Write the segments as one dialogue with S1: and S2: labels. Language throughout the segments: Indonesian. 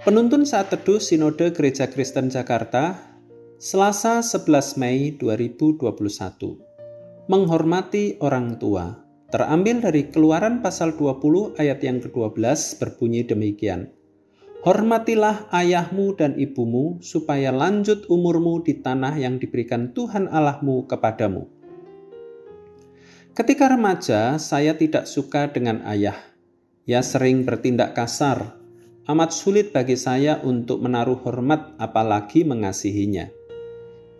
S1: Penuntun saat teduh Sinode Gereja Kristen Jakarta, Selasa 11 Mei 2021. Menghormati orang tua. Terambil dari Keluaran pasal 20 ayat yang ke-12 berbunyi demikian. Hormatilah ayahmu dan ibumu supaya lanjut umurmu di tanah yang diberikan Tuhan Allahmu kepadamu. Ketika remaja, saya tidak suka dengan ayah. Ia sering bertindak kasar, amat sulit bagi saya untuk menaruh hormat apalagi mengasihinya.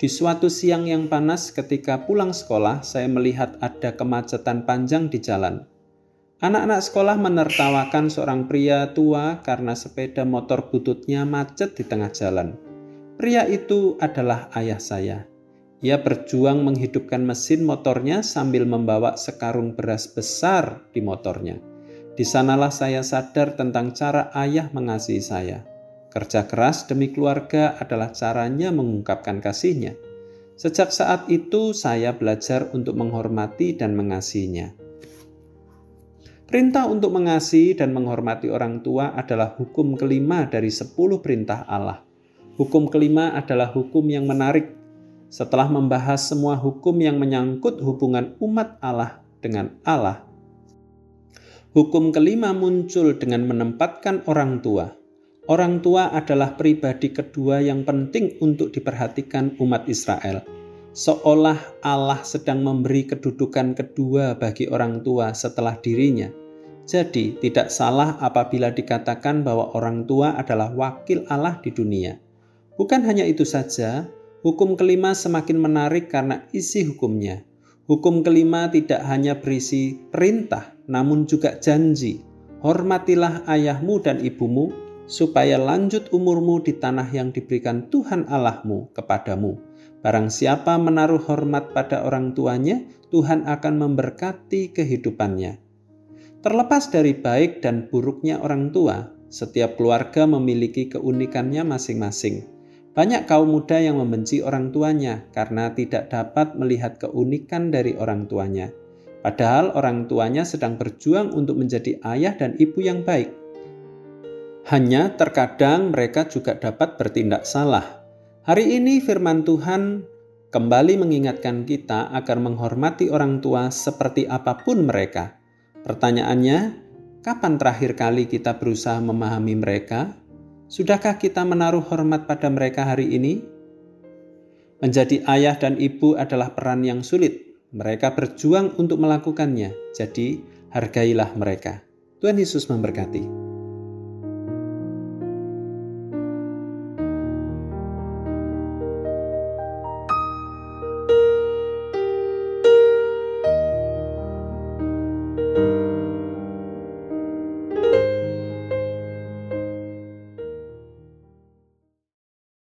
S1: Di suatu siang yang panas ketika pulang sekolah, saya melihat ada kemacetan panjang di jalan. Anak-anak sekolah menertawakan seorang pria tua karena sepeda motor bututnya macet di tengah jalan. Pria itu adalah ayah saya. Ia berjuang menghidupkan mesin motornya sambil membawa sekarung beras besar di motornya. Di sanalah saya sadar tentang cara ayah mengasihi saya. Kerja keras demi keluarga adalah caranya mengungkapkan kasihnya. Sejak saat itu saya belajar untuk menghormati dan mengasihinya. Perintah untuk mengasihi dan menghormati orang tua adalah hukum kelima dari sepuluh perintah Allah. Hukum kelima adalah hukum yang menarik. Setelah membahas semua hukum yang menyangkut hubungan umat Allah dengan Allah, Hukum kelima muncul dengan menempatkan orang tua. Orang tua adalah pribadi kedua yang penting untuk diperhatikan umat Israel. Seolah Allah sedang memberi kedudukan kedua bagi orang tua setelah dirinya. Jadi, tidak salah apabila dikatakan bahwa orang tua adalah wakil Allah di dunia. Bukan hanya itu saja, hukum kelima semakin menarik karena isi hukumnya. Hukum kelima tidak hanya berisi perintah, namun juga janji. Hormatilah ayahmu dan ibumu, supaya lanjut umurmu di tanah yang diberikan Tuhan Allahmu kepadamu. Barang siapa menaruh hormat pada orang tuanya, Tuhan akan memberkati kehidupannya. Terlepas dari baik dan buruknya orang tua, setiap keluarga memiliki keunikannya masing-masing. Banyak kaum muda yang membenci orang tuanya karena tidak dapat melihat keunikan dari orang tuanya. Padahal orang tuanya sedang berjuang untuk menjadi ayah dan ibu yang baik. Hanya terkadang mereka juga dapat bertindak salah. Hari ini firman Tuhan kembali mengingatkan kita agar menghormati orang tua seperti apa pun mereka. Pertanyaannya, kapan terakhir kali kita berusaha memahami mereka? Sudahkah kita menaruh hormat pada mereka hari ini? Menjadi ayah dan ibu adalah peran yang sulit. Mereka berjuang untuk melakukannya, jadi hargailah mereka. Tuhan Yesus memberkati.